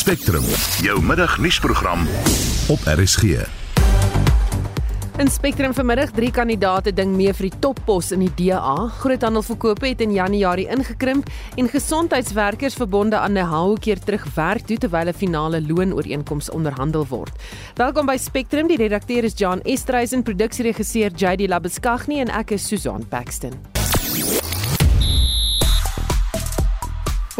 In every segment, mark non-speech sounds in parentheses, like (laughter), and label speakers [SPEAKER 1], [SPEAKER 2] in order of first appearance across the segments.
[SPEAKER 1] Spectrum, jou middagnuusprogram op RSG.
[SPEAKER 2] In Spectrum vanmiddag drie kandidaate ding mee vir die toppos in die DA. Groothandelverkope het in Januarie ingekrimp en gesondheidswerkers verbonde aan Nehou keer terug werk toe terwyl 'n finale loonooreenkoms onderhandel word. Welkom by Spectrum. Die redakteur is John Estreisen, produksieregisseur JD Labuskaghni en ek is Susan Paxton.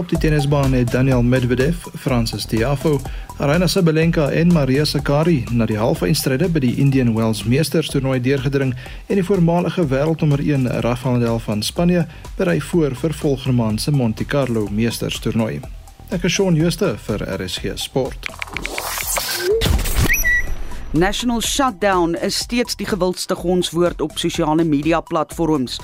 [SPEAKER 3] Op die tennisbaan het Daniel Medvedev, Francis Tiafoe, Aryna Sabalenka en Maria Sakkari na die halfeindstryde by die Indian Wells Meesters toernooi deurgedring en die voormalige wêreldnommer 1 Rafael Nadal van Spanje berei voor vir volgende maand se Monte Carlo Meesters toernooi. Ek is Shaun Schuster vir RSG Sport.
[SPEAKER 4] National Shutdown is steeds die gewildste gonswoord op sosiale media platforms.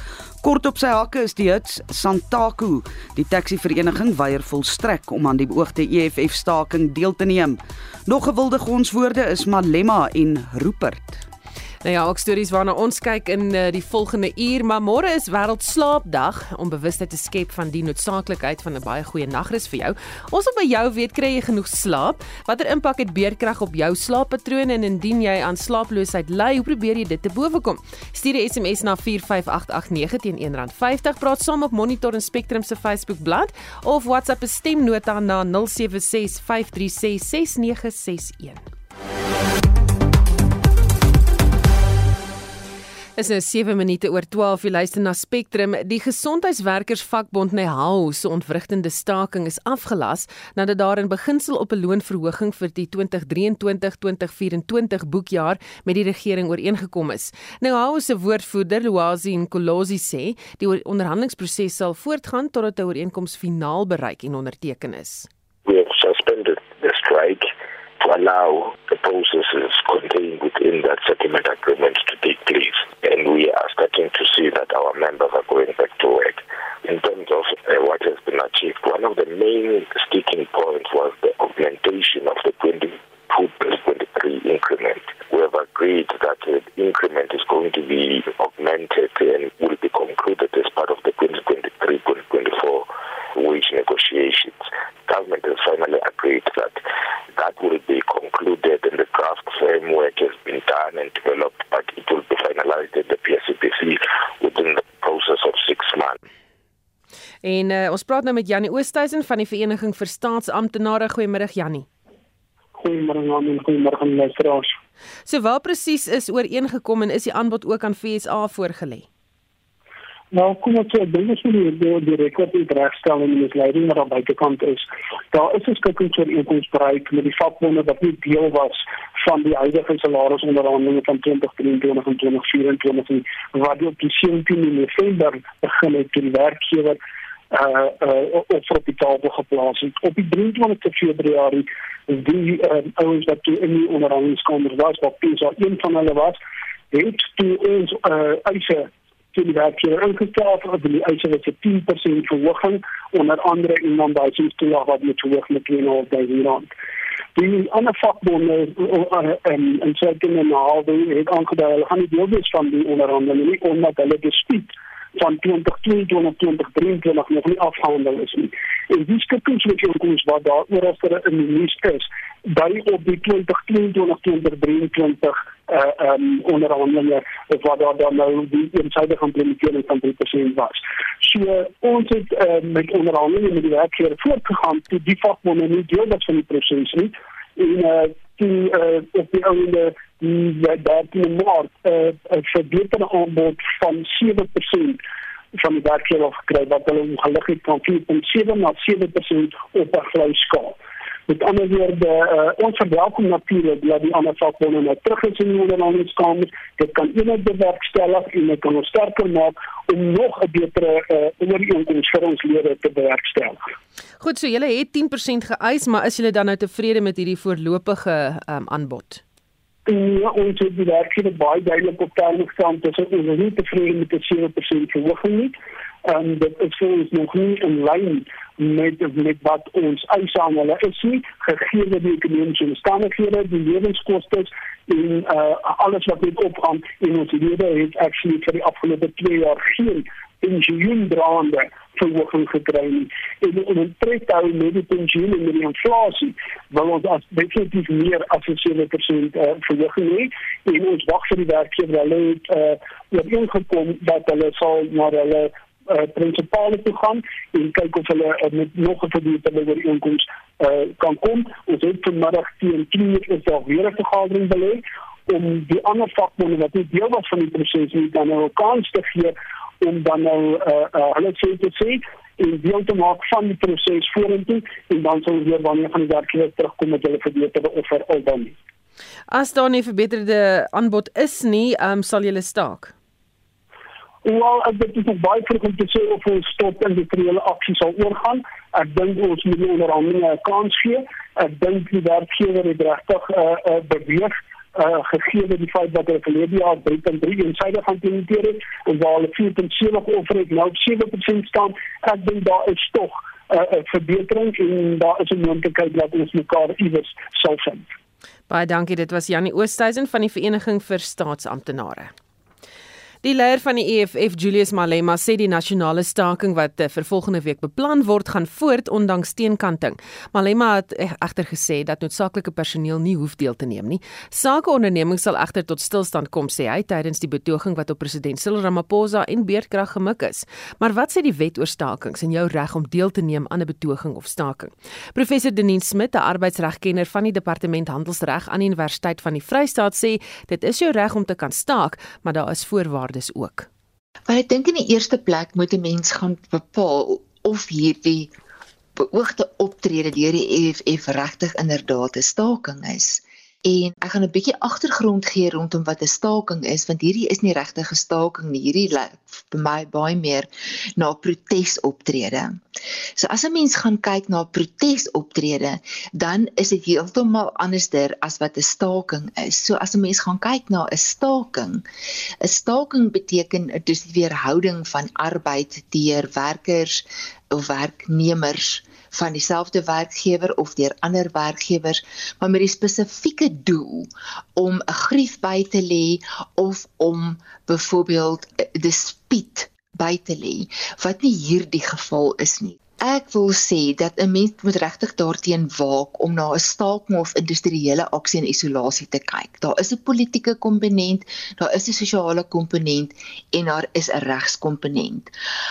[SPEAKER 4] Kort op sy hakke is die hits Santaku. Die taxi-vereniging weier volstrek om aan die beoogde EFF staking deel te neem. Nog gewilde gonswoorde is Malema en Rupert.
[SPEAKER 2] Nou ja, ook stories waarna ons kyk in uh, die volgende uur, maar môre is wêreldslaapdag om bewustheid te skep van die noodsaaklikheid van 'n baie goeie nagrus vir jou. Ons wil by jou weet, kry jy genoeg slaap? Watter impak het beerkrag op jou slaappatrone en indien jy aan slaaploosheid ly, hoe probeer jy dit te bowe kom? Stuur 'n SMS na 45889 teen R1.50. Praat saam op Monitor en Spectrum se Facebook bladsy of WhatsApp 'n stemnota na 0765366961. Is nou 7 minute oor 12 jy luister na Spectrum. Die gesondheidswerkersvakbond Nehau se ontwrigtende staking is afgelas nadat daar in beginsel op 'n loonverhoging vir die 2023-2024 boekjaar met die regering ooreengekom is. Nehau se woordvoerder, Luazi Nkolozi sê, die onderhandelingsproses sal voortgaan totdat 'n ooreenkoms finaal bereik en onderteken is.
[SPEAKER 5] We have suspended the strike to allow the processes contained within that settlement agreement to take place. And we are starting to see that our members are going back to work. In terms of uh, what has been achieved, one of the main sticking points was the augmentation of the 22 plus 23 increment. We have agreed that the increment is going to be augmented and will be concluded as part of the 2023-2024 wage negotiations. Government has finally agreed that that will be concluded and the draft framework has been done and developed, but it will be finalized at the PSCPC within the process of six months.
[SPEAKER 2] En uh, ons praat nou met Janie Oosthuizen van die Vereniging vir Staatsamptenare. Goeiemôre Janie.
[SPEAKER 6] Goeiemôre aan en goeiemôre luisteraars.
[SPEAKER 2] So waar presies is ooreengekom en is die aanbod ook aan FSA voorgelê?
[SPEAKER 6] Nou kom ons sê dinge so die die, die rekord in regstel en die leiding wat aan buitekant is. Daar is 'n skikking vir inkomstebereik met die vakbonde wat nie deel was van die huidige salarisonderhandelinge van 2023 en 2024 en wat op die 17 November begin het toe die werkgewer uh uh op die tafel geplaas het. Op die 23 Februarie is die uh, ouens wat toe in die onderhandelingskamer was, wat PSA een van hulle was, het toe ons uh eise toe die werkgewer ingestel het dat die eise wat 'n 10% verhoging onder andere iemand by sy toelaag wat met hoog met 2.5 rand. Die ander vakbonde en en in 'n halwe het aangedui hulle gaan nie deel wees van die onderhandelinge nie omdat hulle dispuut van 2022 2023 nog nie afgehandel is nie. En die skikkingsooreenkoms wat daar oor as er 'n minister is, by op die 2022 2023 uh um onderhandelinge wat daar dan nou die eensidedige implementering van 3% was. So ons het uh, met onderhandelinge met die werkgewer voortgegaan die vakbonde nie deel was van die proses nie. En uh die uh op die ouende die daar in Maart uh 'n verbeterde aanbod van 7% van die werkgewer gekry wat hulle ongelukkig van 4.7 na 7% op 'n vleiskaal. Met ander woorde, uh, ons verwelkom natuurlik dat die ander vakbonde nou terug is in die onderhandelingskamer. Dit kan eenheid bewerkstellig en dit kan ons sterker maak om nog 'n betere uh, ooreenkoms vir ons lede te bewerkstellig.
[SPEAKER 2] Goed, so julle het 10% geëis, maar is julle dan nou tevrede met hierdie voorlopige um, aanbod?
[SPEAKER 6] Ja, ons het die werkgewer baie duidelik op terme gestaan dat ons nie tevrede met die 7% verhoging nie. En um, dit is ons nog nie in lyn met met wat ons eis aan hulle is nie. Gegee die ekonomiese omstandighede die lewenskoste en uh, alles wat met opgaan en ons lede het actually vir die afgelope 2 jaar geen pensioendraande verhoging gekry nie. En om in tred hou met die pensioen en met die inflasie wil ons as definitief meer as 'n 7% uh, verhoging hê. En ons wag vir die werkgewer hulle het uh, ooreengekom dat hulle sal na hulle uh, prinsipale toe gaan en kyk of hulle uh, met nog 'n verbeterde ooreenkoms uh, kan kom ons het vanmiddag teen 10 uur is daar weer 'n vergadering belê om die ander vakbonde wat nie deel was van die proses nie dan nou 'n kans te gee om dan nou uh, uh, hulle sê te sê en deel te maak van die proses vorentoe en dan sal weer wanneer van die werkgewers terugkom met hulle verbeterde offer al dan nie.
[SPEAKER 2] As daar nie verbeterde aanbod is nie, um, sal julle staak.
[SPEAKER 6] Wel, ek dit is baie vroeg om te sê of ons tot industriële aksie sal oorgaan. Ek dink ons moet die onderhandelinge 'n kans gee. Ek dink die werkgewer het regtig uh, uh, beweeg uh, gegee die feit dat hulle verlede jaar 3.3 en syde gaan implementeer het en waar hulle 4.7 offer het nou 7% staan ek dink daar is tog 'n uh, verbetering en daar is 'n moontlikheid dat ons mekaar iewers sal vind.
[SPEAKER 2] Baie dankie dit was Janie Oosthuizen van die Vereniging vir Staatsamptenare. Die leier van die EFF, Julius Malema, sê die nasionale staking wat eh, vir volgende week beplan word, gaan voort ondanks teenkanting. Malema het e-, egter gesê dat noodsaaklike personeel nie hoef deel te neem nie. Sakeondernemings sal egter tot stilstand kom, sê hy tydens die betoging wat op president Cyril Ramaphosa en beerdkrag gemik is. Maar wat sê die wet oor stakings en jou reg om deel te neem aan 'n betoging of staking? Professor Denien Smit, 'n arbeidsregkenner van die Departement Handelsreg aan die Universiteit van die Vrystaat, sê dit is jou reg om te kan staak, maar daar is voorwaardes waardes ook?
[SPEAKER 7] Maar ek dink in die eerste plek moet 'n mens gaan bepaal of hierdie beoogde optrede deur die EFF regtig inderdaad 'n staking is. En ek gaan 'n bietjie agtergrond gee rondom wat 'n staking is want hierdie is nie regtig 'n staking nie. Hierdie lyk vir my baie meer na 'n protesoptrede. So as 'n mens gaan kyk na 'n protesoptrede, dan is dit heeltemal anderster as wat 'n staking is. So as 'n mens gaan kyk na 'n staking, 'n staking beteken dus die weerhouding van arbeid deur werkers of werknemers van dieselfde werkgewer of deur ander werkgewers, maar met die spesifieke doel om 'n grief by te lê of om byvoorbeeld 'n dispuut by te lê wat nie hierdie geval is nie. Ek wil sê dat 'n mens moet regtig daarteen waak om na 'n staking of industriële aksie in isolasie te kyk. Daar is 'n politieke komponent, daar is 'n sosiale komponent en daar is 'n regskomponent.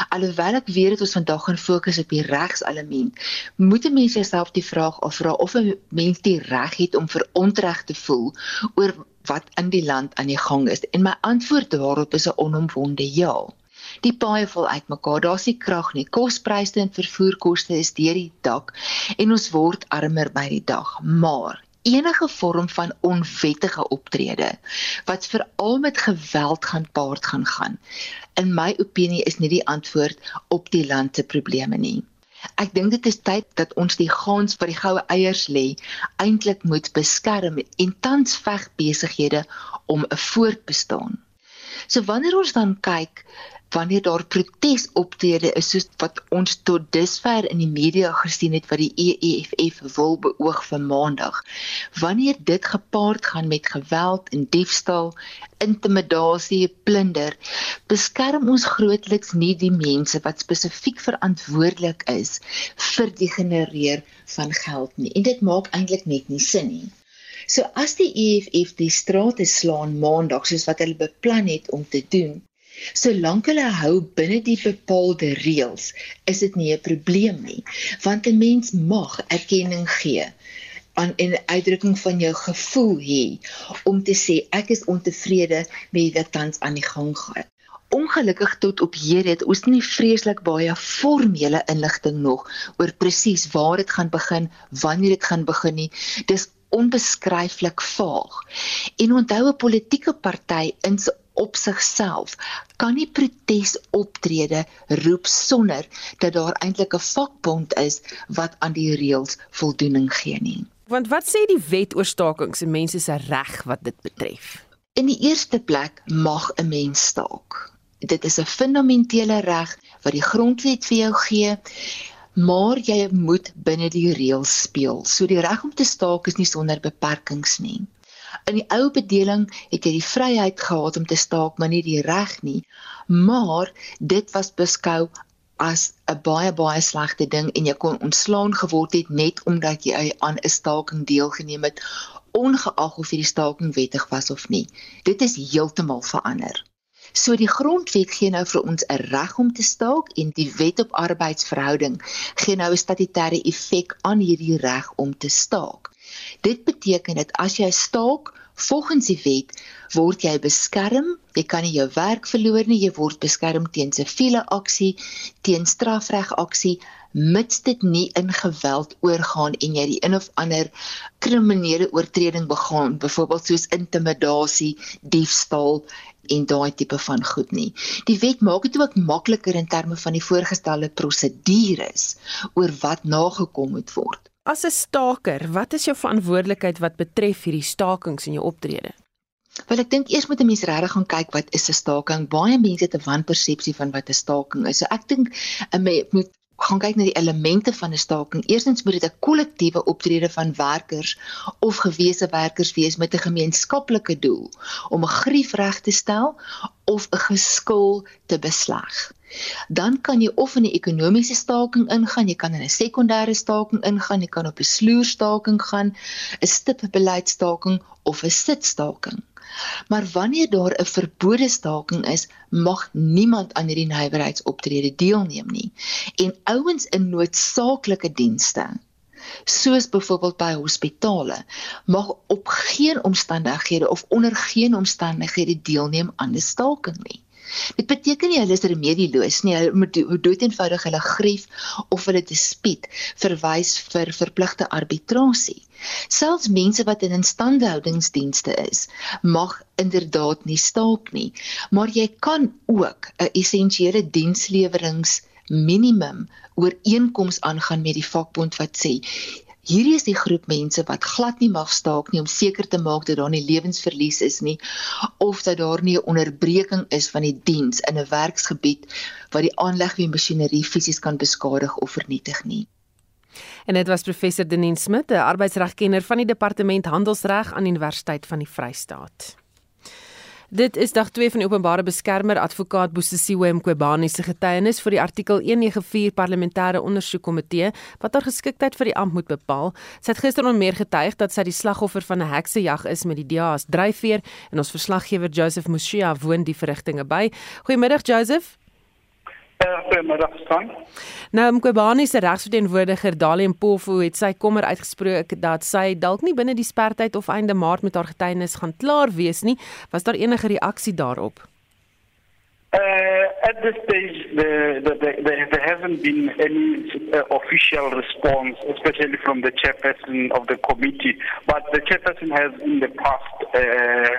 [SPEAKER 7] Alhoewel ek weet dat ons vandag gaan fokus op die regselement, moet 'n mens jouself die vraag afvra of 'n mens die reg het om verontreg te voel oor wat in die land aan die gang is. En my antwoord daarop is 'n onomwonde ja. Die paaie val uitmekaar. Daar's nie krag nie. Kospryse en vervoerkoste is deur die dak en ons word armer by die dag. Maar enige vorm van onwettige optrede wat veral met geweld gaan paart gaan gaan. In my opinie is nie die antwoord op die land se probleme nie. Ek dink dit is tyd dat ons die gans vir die goue eiers lê eintlik moet beskerm en tans veg besighede om 'n voortbestaan. So wanneer ons dan kyk wanneer daar protesoptrede is soos wat ons tot dusver in die media gesien het wat die EFF wil beoog vir Maandag. Wanneer dit gepaard gaan met geweld en diefstal, intimidasie, plunder, beskerm ons grootliks nie die mense wat spesifiek verantwoordelik is vir die genereer van geld nie. En dit maak eintlik net nie sin nie. So as die EFF die strate slaan Maandag soos wat hulle beplan het om te doen, Solank hulle hou binne die bepaalde reëls, is dit nie 'n probleem nie, want 'n mens mag erkenning gee aan 'n uitdrukking van jou gevoel hê om te sê ek is ontevrede met wat tans aan die gang gaan. Ongelukkig tot op hier het ons nie vreeslik baie formele inligting nog oor presies waar dit gaan begin, wanneer dit gaan begin nie. Dis onbeskryflik vaag. En onthou 'n politieke party in op sigself kan nie protesoptrede roep sonder dat daar eintlik 'n vakbond is wat aan die reëls voldoening gee nie.
[SPEAKER 2] Want wat sê die wet oor stakings en mense se reg wat dit betref?
[SPEAKER 7] In die eerste plek mag 'n mens staak. Dit is 'n fundamentele reg wat die grondwet vir jou gee. Maar jy moet binne die reëls speel. So die reg om te staak is nie sonder beperkings nie. In die ou bedeling het jy die vryheid gehad om te staak, maar nie die reg nie. Maar dit was beskou as 'n baie baie slegte ding en jy kon ontslaan geword het net omdat jy aan 'n staking deelgeneem het ongeag of die staking wettig was of nie. Dit is heeltemal verander. So die grondwet gee nou vir ons 'n reg om te staak en die wet op arbeidsverhouding gee nou 'n statutêre effek aan hierdie reg om te staak. Dit beteken dat as jy staak volgens die wet word jy beskerm, jy kan nie jou werk verloor nie, jy word beskerm teen siviele aksie, teen strafregaksie mits dit nie in geweld oorgaan en jy die een of ander kriminele oortreding begaan, byvoorbeeld soos intimidasie, diefstal en daai tipe van goed nie. Die wet maak dit ook makliker in terme van die voorgestelde prosedures oor wat nagekom moet word.
[SPEAKER 2] As 'n staker, wat is jou verantwoordelikheid wat betref hierdie stakings in jou optrede?
[SPEAKER 7] Wel ek dink eers moet 'n mens regtig gaan kyk wat is 'n staking. Baie mense het 'n wanpersepsie van wat 'n staking is. So ek dink 'n mens moet gaan kyk na die elemente van 'n staking. Eerstens moet dit 'n kollektiewe optrede van werkers of gewese werkers wees met 'n gemeenskaplike doel om 'n grief reg te stel of 'n geskil te besleg. Dan kan jy of in 'n ekonomiese staking ingaan, jy kan in 'n sekondêre staking ingaan, jy kan op 'n sloerstaking gaan, 'n stipbeleidstaking of 'n sitstaking. Maar wanneer daar 'n verbode staking is, mag niemand aan hierdie nywerheidsoptrede deelneem nie. En ouens in noodsaaklike dienste soos byvoorbeeld by hospitale mag op geen omstandighede of onder geen omstandighede deelneem aan 'n staking nie. Dit beteken nie hulle is remedieloos nie. Hulle moet dood eenvoudig hulle grief of hulle dispuut verwys vir verpligte arbitrasie. Selfs mense wat in instandhoudingsdienste is, mag inderdaad nie staak nie, maar jy kan ook 'n essensiële dienslewerings minimum ooreenkoms aangaan met die vakbond wat sê Hierdie is die groep mense wat glad nie mag staak nie om seker te maak dat daar nie lewensverlies is nie of dat daar nie 'n onderbreking is van die diens in 'n werksgebied wat die aanleg van masjinerie fisies kan beskadig of vernietig nie.
[SPEAKER 2] En dit was professor Denise Smit, 'n arbeidsregkenner van die Departement Handelsreg aan Universiteit van die Vrystaat. Dit is dag 2 van die openbare beskermer advokaat Bosisiwe Mqobani se getuienis vir die artikel 194 parlementêre ondersoekkomitee wat haar geskiktheid vir die amp moet bepaal. Sy het gister onmeer getuig dat sy die slagoffer van 'n heksejag is met die DA se dryfveer en ons verslaggewer Joseph Mushia woon die verrigtinge by. Goeiemiddag Joseph.
[SPEAKER 8] Goeiemiddag staan.
[SPEAKER 2] Nou Mqobani se regsverteenwoordiger Dalie Mpofu het sy kommer uitgespreek dat sy dalk nie binne die spertyd of einde Maart met haar getuienis gaan klaar wees nie. Was daar enige reaksie daarop?
[SPEAKER 8] Uh, at this stage, the, the, the, the, there hasn't been any uh, official response, especially from the chairperson of the committee. But the chairperson has in the past uh,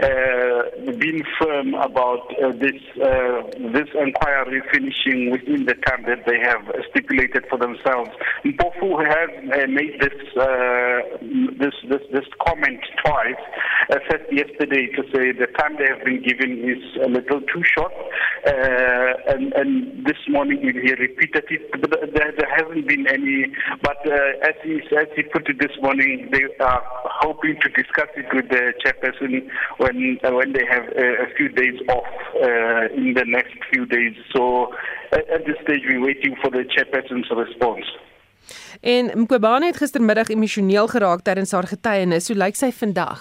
[SPEAKER 8] uh, been firm about uh, this uh, this inquiry finishing within the time that they have stipulated for themselves. Mpofu has uh, made this, uh, this this this comment twice. Uh, first yesterday to say the time they have been given is a little too short, uh, and and this morning he repeated it. But there, there hasn't been any. But as he as he put it this morning, they are hoping to discuss it with the chairperson when uh, when they have uh, a few days off uh, in the next few days. So at, at this stage, we're waiting for the chairperson's response.
[SPEAKER 2] En Mqobane het gistermiddag emosioneel geraak terwyl haar getuienis. Hoe lyk sy vandag?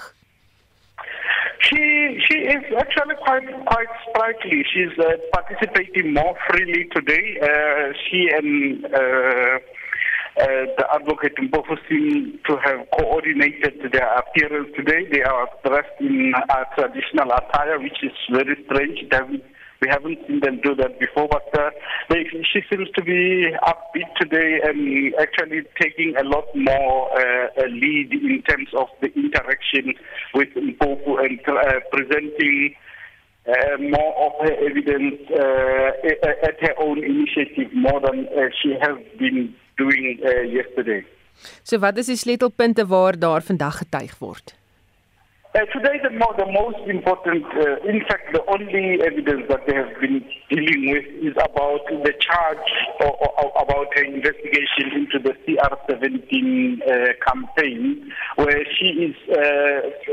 [SPEAKER 8] She she is actually quite quite sprightly. She's uh, participating more freely today. Uh, she and uh, uh, the advocate Mpofu seem to have coordinated their appearance today. They are dressed in uh, traditional attire, which is very strange. We haven't seen them do that before, but uh, they, she seems to be upbeat today and actually taking a lot more uh, a lead in terms of the interaction with Mpofu and uh, presenting uh, more of her evidence uh, at her own initiative more than uh, she has been doing uh, yesterday.
[SPEAKER 2] So wat is die sleutelpunte waar daar vandag getuig word?
[SPEAKER 8] Uh, today, the, mo the most important, uh, in fact, the only evidence that they have been dealing with is about the charge or, or, about her investigation into the CR17 uh, campaign, where she is uh,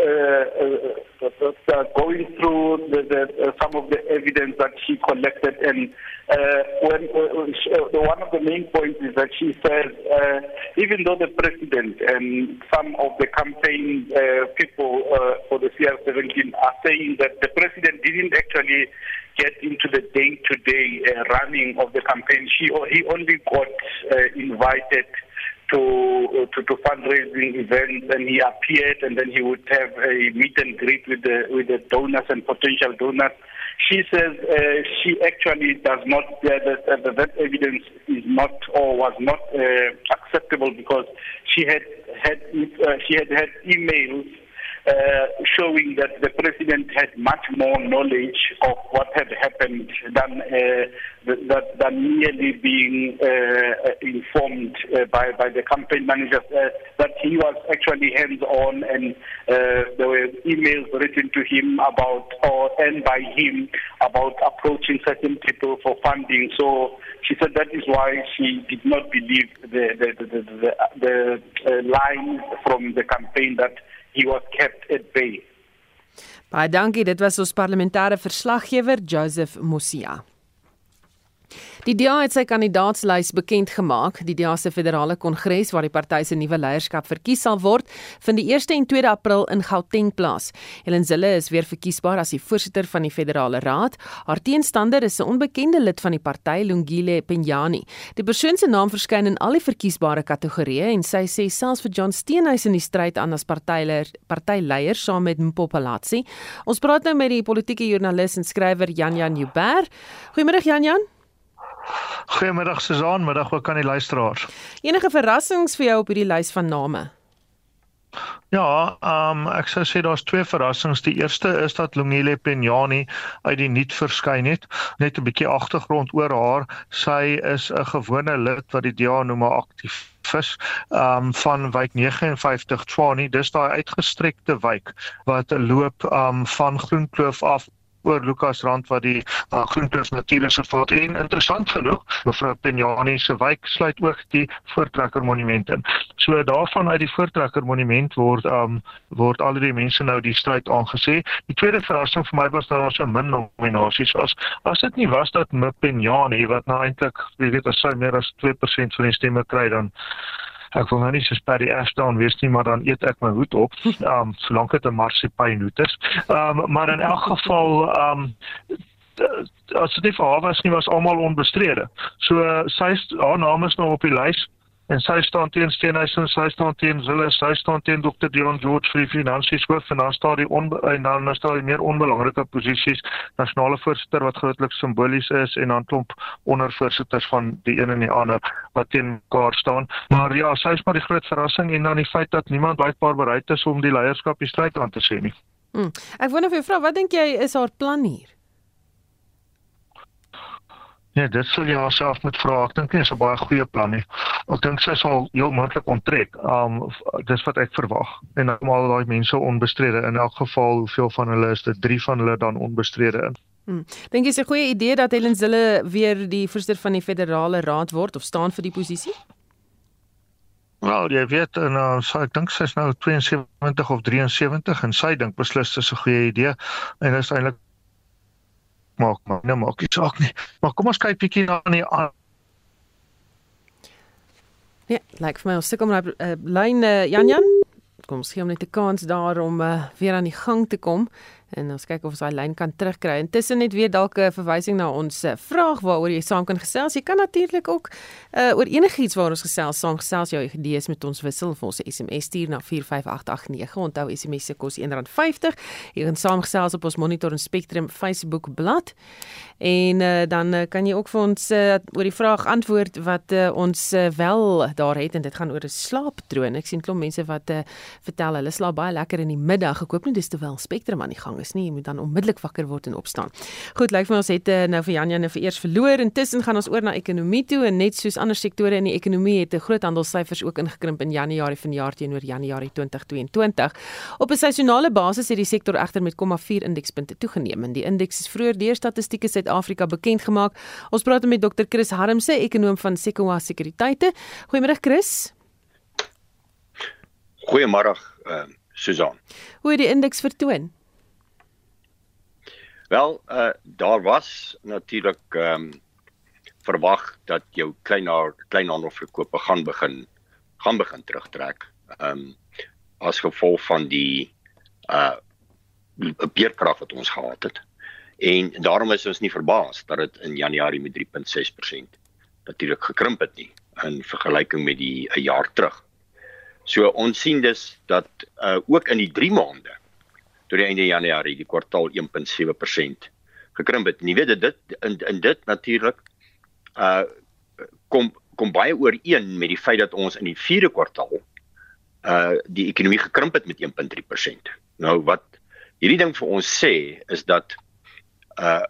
[SPEAKER 8] uh, uh, going through the, the, some of the evidence that she collected and when, when she, uh, one of the main points is that she says, uh, even though the president and some of the campaign uh, people uh, for the CR17 are saying that the president didn't actually get into the day-to-day uh, running of the campaign, she he only got uh, invited to, to to fundraising events and he appeared and then he would have a meet and greet with the with the donors and potential donors. She says uh, she actually does not uh, that, uh, that evidence is not or was not uh, acceptable because she had had uh, she had had emails uh, showing that the president had much more knowledge of what had happened than uh, that, than merely being uh, informed uh, by by the campaign managers. Uh, that he was actually hands on, and uh, there were emails written to him about or and by him about approaching certain people for funding. So she said that is why she did not believe the the the, the, the, the uh, from the campaign that he was kept at bay.
[SPEAKER 2] Baie dankie, dit was ons parlementêre verslaggewer Joseph Mosia. Die DA het sy kandidaatslys bekend gemaak. Die DA se federale kongres waar die party se nuwe leierskap verkies sal word, vind die 1 en 2 April in Gauteng plaas. Helen Zille is weer verkiesbaar as die voorsitter van die federale raad. Haar teenstander is 'n onbekende lid van die party, Lungile Penyani. Die persoon se naam verskyn in al die verkiesbare kategorieë en sy sê selfs vir John Steenhuisen in die stryd aan as partyleier, partyleier saam met Mpopalatsi. Ons praat nou met die politieke joernalis en skrywer Jan Jan Jubber. Goeiemôre Jan Jan.
[SPEAKER 9] Goeiemiddag Suzan, middag ook aan die luisteraars.
[SPEAKER 2] Enige verrassings vir jou op hierdie lys van name?
[SPEAKER 9] Ja, um, ek sou sê daar's twee verrassings. Die eerste is dat Lungile Penyani uit die nuut verskyn het. Net 'n bietjie agtergrond oor haar. Sy is 'n gewone lid wat die DA noem 'n aktivis um van wijk 59 Tshwane. Dis daai uitgestrekte wijk wat loop um van Groenkloof af oor Lukas Rand wat die uh, Groenkloof Natuurreservaat en interessant genoeg mevrou Penjani se wijk sluit ook die Voortrekker Monument in. So daarvan uit die Voortrekker Monument word um word al die mense nou die stryd aangesê. Die tweede verrassing vir my was dat daar so min nominasies was. As dit nie was dat Penjani wat nou eintlik weet as sy meer as 2% van die stemme kry dan ek wil nou nie so sper die Ashdown wees nie, maar dan eet ek my hoed op. (laughs) Ehm um, solank dit 'n marsipain hoed is. Ehm um, maar in elk geval ehm um, as dit vir haar was nie was almal onbestrede. So sy haar naam is nou op die lys en sy staan teen Steenhuisen, sy staan teen Zille, sy staan teen Dr. Dion George vir die finansies hoof en dan staan die on, en dan is daar die meer onbelangrike posisies, nasionale voorsitter wat grootliks simbolies is en dan klomp ondervoorsitters van die een en die ander wat teen mekaar staan. Maar ja, sy is maar die groot verrassing en dan die feit dat niemand blykbaar bereid is om die leierskap die stryd aan te sê nie.
[SPEAKER 2] Hmm. Ek wonder of vra, wat dink jy is haar plan hier?
[SPEAKER 9] Nee, dit sou jy jouself moet vra. Ek dink nie is 'n baie goeie plan nie. Ek dink sy sal heel moontlik onttrek. Um dis wat ek verwag. En almal daai mense onbestrede in elk geval, hoeveel van hulle is dit? 3 van hulle dan onbestrede in.
[SPEAKER 2] Hmm. Dink jy is 'n goeie idee dat Helen Zille weer die voorsitter van die federale raad word of staan vir die posisie?
[SPEAKER 9] Wel, jy weet en uh, so ek dink sy's nou 72 of 73 en sy dink beslis dis 'n goeie idee en is eintlik maak maar nou maak dit saak nie. Maar kom ons kyk bietjie na die aan.
[SPEAKER 2] Ja, like vir my ons sukkel met uh, lyn uh, Jan Jan. Kom ons gee hom net 'n kans daar om uh, weer aan die gang te kom en ons kyk of ons daai lyn kan terugkry. Intussen net weer dalk 'n verwysing na ons uh, vraag waaroor jy saam kan gesels. Jy kan natuurlik ook uh, oor enigiets waar ons gesels saam gesels jou idees met ons wissel of ons SMS stuur na 45889. Onthou SMS se kos R1.50. Jy kan saamgesels op ons Monitor en Spectrum Facebook bladsy. En uh, dan uh, kan jy ook vir ons uh, oor die vraag antwoord wat uh, ons uh, wel daar het en dit gaan oor 'n slaappatroon. Ek sien klomp mense wat uh, vertel hulle slaap baie lekker in die middag. Ek hoop nie dis terwyl Spectrum aan die gang is nie. Jy moet dan onmiddellik wakker word en opstaan. Goed, lyk vir ons het uh, nou vir Janja nou vir eers verloor. Intussen gaan ons oor na ekonomie toe en net soos ander sektore in die ekonomie het 'n groot handelssyfers ook ingekrimp in Januarie vanjaar teenoor Januarie 2022. Op 'n seisonale basis het die sektor egter met 0,4 indekspunte toegeneem en die indeks is vroeër deur statistieke Suid-Afrika bekend gemaak. Ons praat met Dr. Chris Harmse, ekonom van Sequoia Sekuriteite. Goeiemôre Chris.
[SPEAKER 10] Goeiemôre, ehm uh, Susan.
[SPEAKER 2] Hoe het die indeks vertoon?
[SPEAKER 10] Wel, uh daar was natuurlik ehm um, verwag dat jou kleinaar kleinhandelverkope gaan begin gaan begin terugtrek. Ehm um, as gevolg van die uh beerkrag wat ons gehad het. En daarom is ons nie verbaas dat dit in Januarie met 3.6% natuurlik gekrimp het nie in vergelyking met die 'n jaar terug. So ons sien dus dat uh ook in die 3 maande tot die einde Januarie die kwartaal 1.7% gekrimp het. Jy weet dit in in dit natuurlik uh kom kom baie ooreen met die feit dat ons in die 4de kwartaal uh die ekonomie gekrimp het met 1.3%. Nou wat hierdie ding vir ons sê is dat uh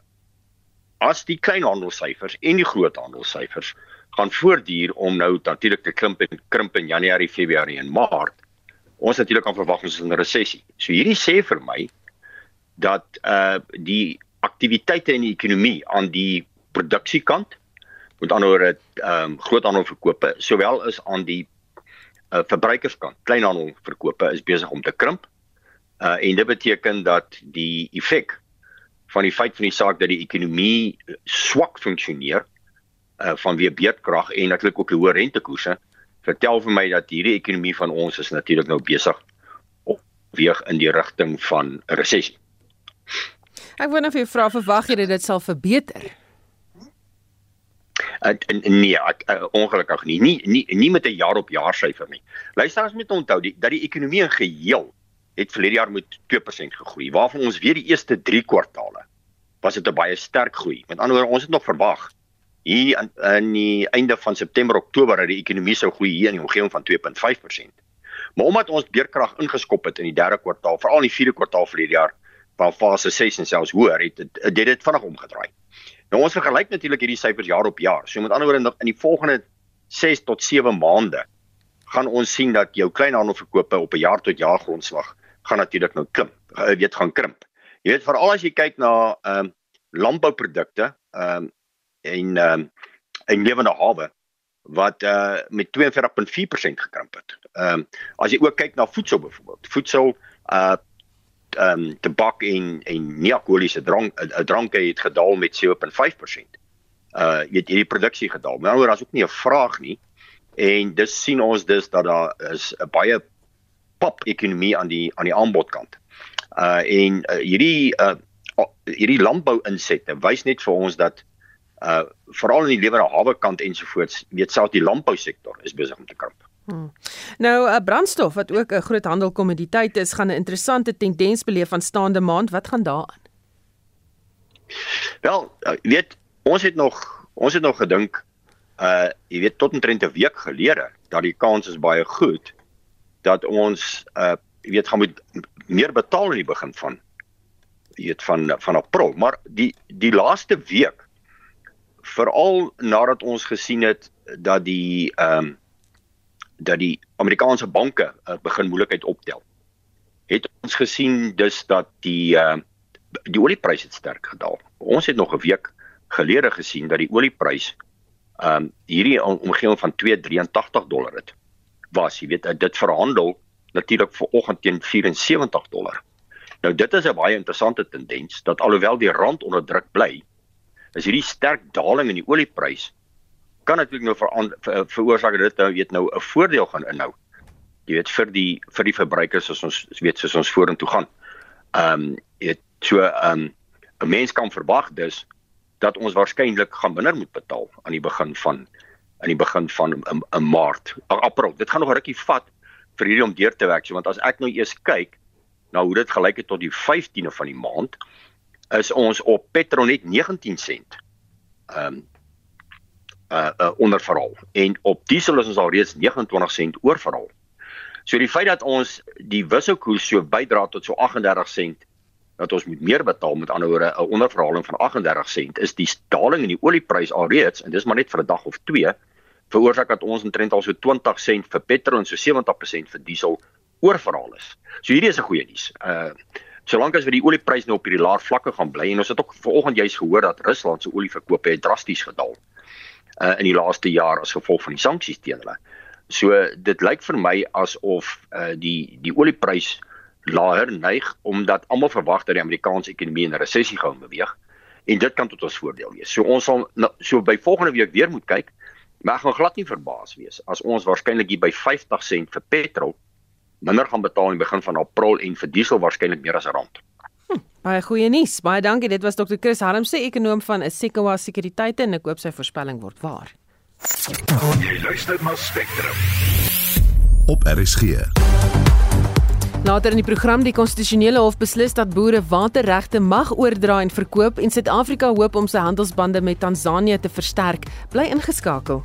[SPEAKER 10] as die kleinhandelsyfers en die groothandelsyfers gaan voortduur om nou natuurlik te krimp en krimp in Januarie, Februarie en Maart, ons natuurlik kan verwag ons is in 'n resessie. So hierdie sê vir my dat uh die aktiwiteite in die ekonomie aan die produksiekant met ander woorde ehm um, groothandelverkope sowel as aan die uh, verbruikerskant kleinhandelverkope is besig om te krimp. Uh en dit beteken dat die effek van die feit van die saak dat die ekonomie swak funksioneer uh vanweë beerdkrag en natuurlik ook die hoë rentekoerse vertel vir my dat hierdie ekonomie van ons is natuurlik nou besig op weeg in die rigting van 'n resessie.
[SPEAKER 2] Ek net vir jou vra verwag jy dit sal verbeter?
[SPEAKER 10] Uh, nee, ek, uh, ongelukkig nie. Nie nie nie met 'n jaar op jaar syfer nie. Luister as met onthou die dat die ekonomie in geheel het verlede jaar met 2% gegroei, waarvan ons weer die eerste 3 kwartale was dit 'n baie sterk groei. Met ander woorde, ons het nog verwag hier in, in die einde van September, Oktober dat die ekonomie sou groei hier in die omgewing van 2.5%. Maar omdat ons beerkrag ingeskop het in die derde kwartaal, veral in die vierde kwartaal verlede jaar, waar fase 6 en selfs hoër het, het dit vinnig omgedraai. Nou ons vergelyk natuurlik hierdie syfers jaar op jaar. So met ander woorde in die volgende 6 tot 7 maande gaan ons sien dat jou kleinhandelverkope op 'n jaar tot jaar grondslag gaan natuurlik nou krimp. Jy weet gaan krimp. Jy weet veral as jy kyk na ehm um, landbouprodukte ehm um, en ehm um, en lewende hawe wat uh met 42.4% gekrimp het. Ehm um, as jy ook kyk na voedsel byvoorbeeld. Voedsel uh ehm um, tabak en en nie-alkoholiese drank uh, dranke het gedaal met 7.5%. Uh jy weet hierdie produksie gedaal. Maar nou daar's ook nie 'n vraag nie. En dis sien ons dus dat daar is 'n baie pap ekonomie aan die aan die aanbodkant. Uh en uh, hierdie uh hierdie landbou insette wys net vir ons dat uh veral in die lewende hawe kant ensovoorts, weet selfs die landbou sektor is besig om te krimp. Hmm.
[SPEAKER 2] Nou 'n uh, brandstof wat ook 'n groot handelkommoditeit is, gaan 'n interessante tendens beleef van staande maand. Wat gaan daaraan?
[SPEAKER 10] Wel, uh, weet ons het nog ons het nog gedink uh jy weet tot omtrent 'n week gelede dat die kans is baie goed dat ons uh jy weet gaan moet meer betaal in die begin van jy weet van van April, maar die die laaste week veral nadat ons gesien het dat die ehm um, dat die Amerikaanse banke uh, begin moeilikheid optel. Het ons gesien dus dat die ehm uh, die oliepryse het sterk gedaal. Ons het nog 'n week gelede gesien dat die oliepryse ehm um, hierdie omgewing van 283 dollar het. Was, jy weet, dit verhandel natuurlik vir oggend teen 74 dollar. Nou dit is 'n baie interessante tendens dat alhoewel die rand onder druk bly, is hierdie sterk daling in die oliepryse kan natuurlik nou ver, ver, veroorsaak dat dit nou weet nou 'n voordeel gaan inhou. Jy weet vir die vir die verbruikers as ons weet soos ons vorentoe gaan. Ehm um, weet so ehm um, 'n mens kan verwag dus dat ons waarskynlik gaan minder moet betaal aan die begin van aan die begin van 'n Maart, April. Dit gaan nog 'n rukkie vat vir hierdie om deur te werk. So want as ek nou eers kyk na hoe dit gelyk het tot die 15de van die maand, is ons op petrol net 19 sent. Ehm um, uh, uh onderverhaal en op diesel is ons al reeds 29 sent oorverhaal. So die feit dat ons die wisselkoers so bydra tot so 38 sent dat ons moet meer betaal met ander woorde 'n onderverhaling van 38 sent is die daling in die oliepryse alreeds en dis maar net vir 'n dag of 2 veroorsaak dat ons omtrent al so 20 sent vir petrol en so 70% vir diesel oorverhaal is. So hierdie is 'n goeie nuus. Uh solank as vir die oliepryse nou op hierdie laer vlakke gaan bly en ons het ook vanoggend juis gehoor dat Rusland se olieverkope het drasties gedaal uh, in die laaste jaar as gevolg van die sanksies teen hulle. So dit lyk vir my asof uh, die die oliepryse laer neig omdat almal verwag dat die Amerikaanse ekonomie in 'n resessie gaan beweeg en dit kan tot ons voordeel wees. So ons sal nou, so by volgende week weer moet kyk, maar ek gaan glad nie verbaas wees as ons waarskynlik hier by 50 sent vir petrol minder gaan betaal in die begin van April en vir diesel waarskynlik meer as 'n rand.
[SPEAKER 2] Hm, baie goeie nuus. Baie dankie. Dit was Dr. Chris Harmse, ekonom van Sequoia Sekuriteite en ek hoop sy voorspelling word waar.
[SPEAKER 1] Jy luister na Spectrum. Op RSG.
[SPEAKER 2] Later in die program die konstitusionele hof beslis dat boere waterregte mag oordra en verkoop en Suid-Afrika hoop om sy handelsbande met Tansanië te versterk. Bly ingeskakel.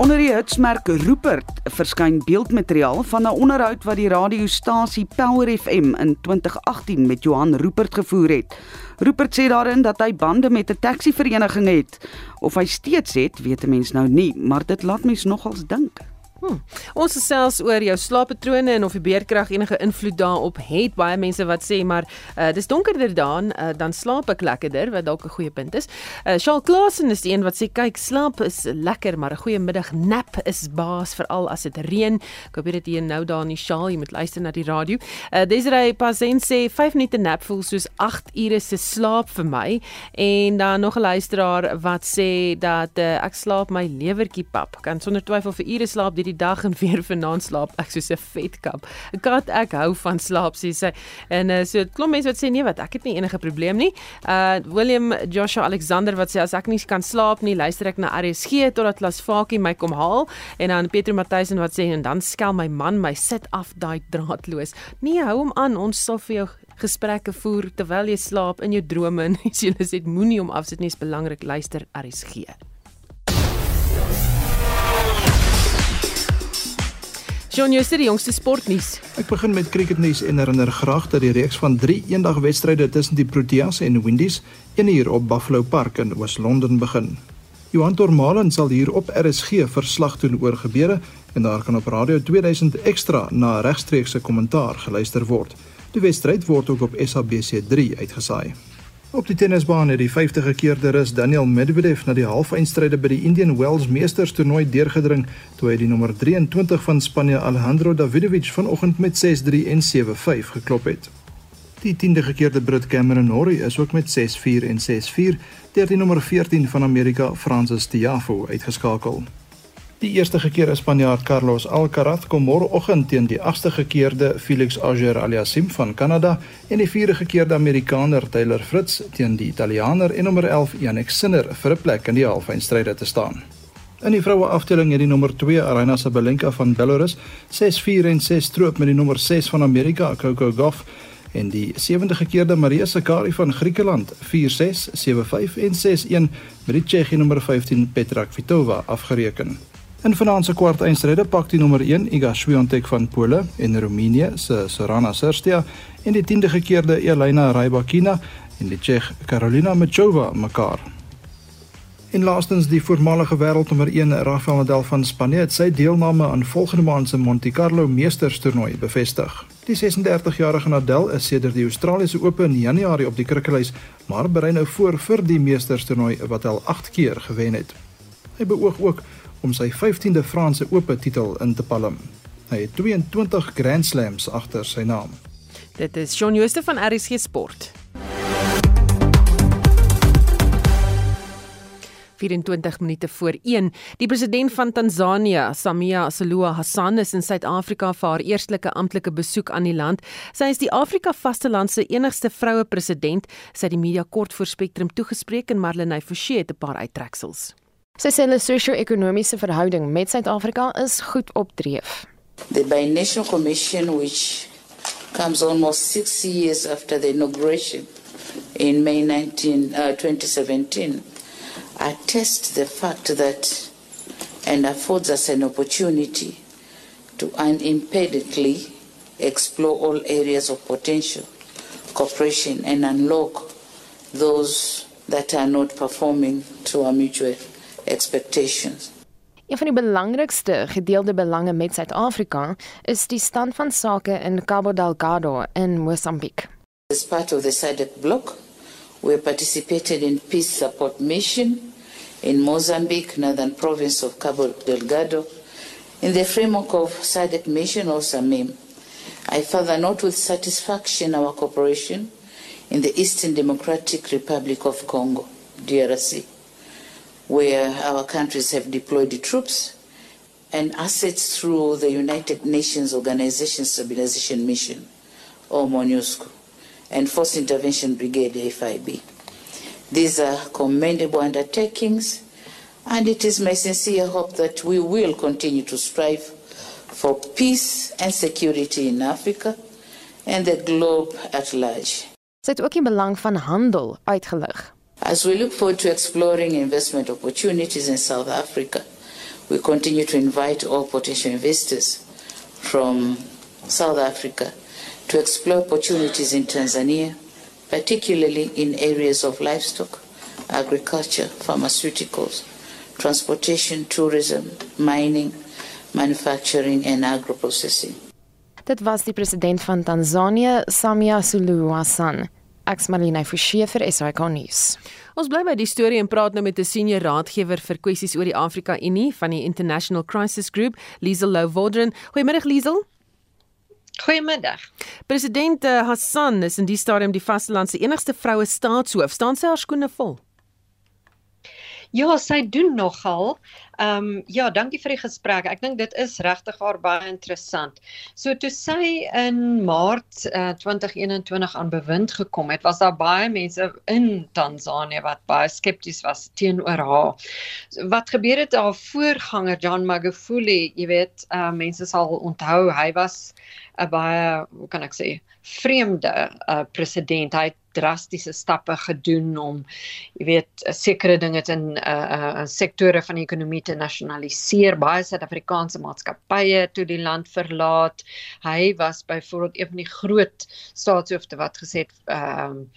[SPEAKER 4] Onder die hitsmerk Rupert verskyn beeldmateriaal van 'n onderhoud wat die radiostasie Power FM in 2018 met Johan Rupert gevoer het. Rupert sê daarin dat hy bande met 'n taxi-vereniging het. Of hy steeds het, weet 'n mens nou nie, maar dit laat mens nogals dink.
[SPEAKER 2] Hmm. Ons gesels oor jou slaappatrone en of die beerkrag enige invloed daarop het. Baie mense wat sê maar uh, dis donkerder dan uh, dan slaap ek lekkerder, wat dalk 'n goeie punt is. Uh, Charles Klasen is die een wat sê kyk, slaap is lekker, maar 'n goeie middag nap is baas veral as dit reën. Ek hoop dit jy nou daar in die Charles, jy moet luister na die radio. Uh, Desiree Pazen sê 5 minute nap voel soos 8 ure se slaap vir my en dan nog 'n luisteraar wat sê dat uh, ek slaap my lewertjie pap. Kan sonder twyfel vir ure slaap die die dag en (laughs) weer vanaand slaap ek soos 'n vetkap. 'n Kat ek hou van slaap sê sy. En uh, so klop mense wat sê nee wat ek het nie enige probleem nie. Uh William Joshua Alexander wat sê as ek nie kan slaap nie, luister ek na RSG totdat Lasfakie my kom haal en dan Pieter Matthysen wat sê en dan skel my man my sit af daai draadloos. Nee, hou hom aan. Ons sal vir jou gesprekke voer terwyl jy slaap in jou drome en (laughs) as jy sê moenie om afsit nie is belangrik luister RSG. Shaun Jooste die jongste sportnuus.
[SPEAKER 3] Ek begin met cricketnuus en herinner graag dat die reeks van 3 eendagwedstryde tussen die Proteas en Windies 1 uur op Buffalo Park in Oos-London begin. Johan Tormalen sal hier op RSG verslag doen oor gebeure en daar kan op Radio 2000 ekstra na regstreekse kommentaar geluister word. Die wedstryd word ook op SABC3 uitgesaai. Op die tennisbaan het die 50 keerde rus Daniel Medvedev na die halfeindstryde by die Indian Wells Meesters toernooi deurgedring toe hy die nommer 23 van Spanje Alejandro Davidovich vanoggend met 6-3 en 7-5 geklop het. Die 10de keerde Brit Cameron Norrie is ook met 6-4 en 6-4 deur die nommer 14 van Amerika Francis Tiafoe uitgeskakel. Die eerste gekeerde Spanjaard Carlos Alcaraz kom môreoggend teen die agste gekeerde Felix Auger-Aliassime van Kanada en die vierde gekeerde Amerikaner Taylor Fritz teen die Italiaaner en nommer 11 Jannik Sinner vir 'n plek in die halfeindstryde te staan. In die vroue afdeling het die nommer 2 Aryna Sabalenka van Belarus 6-4 en 6 stroop met die nommer 6 van Amerika Coco Gauff en die sewende gekeerde Maria Sakkari van Griekeland 4-6, 7-5 en 6-1 met die Tsjechiese nommer 15 Petra Kvitova afgereken. In vanaand se kwart eindstryde pak die nommer 1 Iga Swiatek van Pole en Roemenië se Sorana Sirstea en die 10de gekeerde Elena Rybakina en die Tsjech Karolina Machova mekaar. En laastens die voormalige wêreldnommer 1 Rafael Nadal van Spanje het sy deelname aan volgende maand se Monte Carlo Meesters toernooi bevestig. Die 36-jarige Nadal is sedert die Australiese Ope in Januarie op die krikkelys, maar berei nou voor vir die Meesters toernooi wat hy al 8 keer gewen het. Hy beoog ook om sy 15de Franse Ope titel in te palm. Hy het 22 Grand Slams agter sy naam.
[SPEAKER 2] Dit is Shaun Jooste van RSG Sport. 24 minute voor 1. Die president van Tansanië, Samia Suluhu Hassan, is in Suid-Afrika vir haar eerstelike amptelike besoek aan die land. Sy is die Afrika vasteland se enigste vroue president, sy het die media kort voor Spectrum toegespreek en Marlenae Forsie het 'n paar uittreksels.
[SPEAKER 11] Sy sê hulle sosio-ekonomiese verhouding met Suid-Afrika is goed.
[SPEAKER 12] The Binational Commission which comes almost 6 years after the inauguration in May 19 uh, 2017 attest the fact that and affords us an opportunity to unimpededly explore all areas of potential cooperation and unlock those that are not performing to our mutual expectations.
[SPEAKER 11] Een van die belangrikste gedeelde belange met Suid-Afrika is die stand van sake in Cabo Delgado in Mosambiek.
[SPEAKER 12] As part of the SADC bloc, we participated in peace support mission in Mozambique, northern province of Cabo Delgado, in the framework of SADC mission or SAMIM. I further note with satisfaction our cooperation in the Eastern Democratic Republic of Congo, DRC, where our countries have deployed troops and assets through the United Nations Organization Stabilization Mission, or MONUSCO, and Force Intervention Brigade, FIB. These are commendable undertakings, and it is my sincere hope that we will continue to strive for peace and security in Africa and the globe at large.
[SPEAKER 11] Sy het ook die belang van handel uitgelig.
[SPEAKER 12] As we look forward to exploring investment opportunities in South Africa, we continue to invite all potential investors from South Africa to explore opportunities in Tanzania, particularly in areas of livestock, agriculture, pharmaceuticals, transportation, tourism, mining, manufacturing and agro-processing.
[SPEAKER 11] Dit was die president van Tanzanië, Samia Suluhu Hassan. Ek's Marlene Forsie vir SAK nuus.
[SPEAKER 2] Ons bly by die storie en praat nou met 'n senior raadgewer vir kwessies oor die Afrika Unie van die International Crisis Group, Liesel Lou-Waldron. Goeiemiddag Liesel.
[SPEAKER 13] Goeiemiddag.
[SPEAKER 2] President eh, Hassan is in die stadium die vasteland se enigste vroue staatshoof. Staan sy haar skoene vol?
[SPEAKER 13] Ja, sy doen nogal. Ehm um, ja, dankie vir die gesprek. Ek dink dit is regtig haar baie interessant. So toe sy in Maart uh, 2021 aan bewind gekom het, was daar baie mense in Tansanië wat baie skepties was teenoor haar. Wat gebeur het haar voorganger John Magufuli, jy weet, uh, mense sal onthou hy was 'n baie, hoe kan ek sê, vreemde uh, president. Hy het drastiese stappe gedoen om jy weet sekere dinge in 'n uh, uh, sektore van die ekonomie te nasionaliseer. Baie Suid-Afrikaanse maatskappye toe die land verlaat. Hy was byvoorbeeld een van die groot staatshoofde wat gesê het ehm um,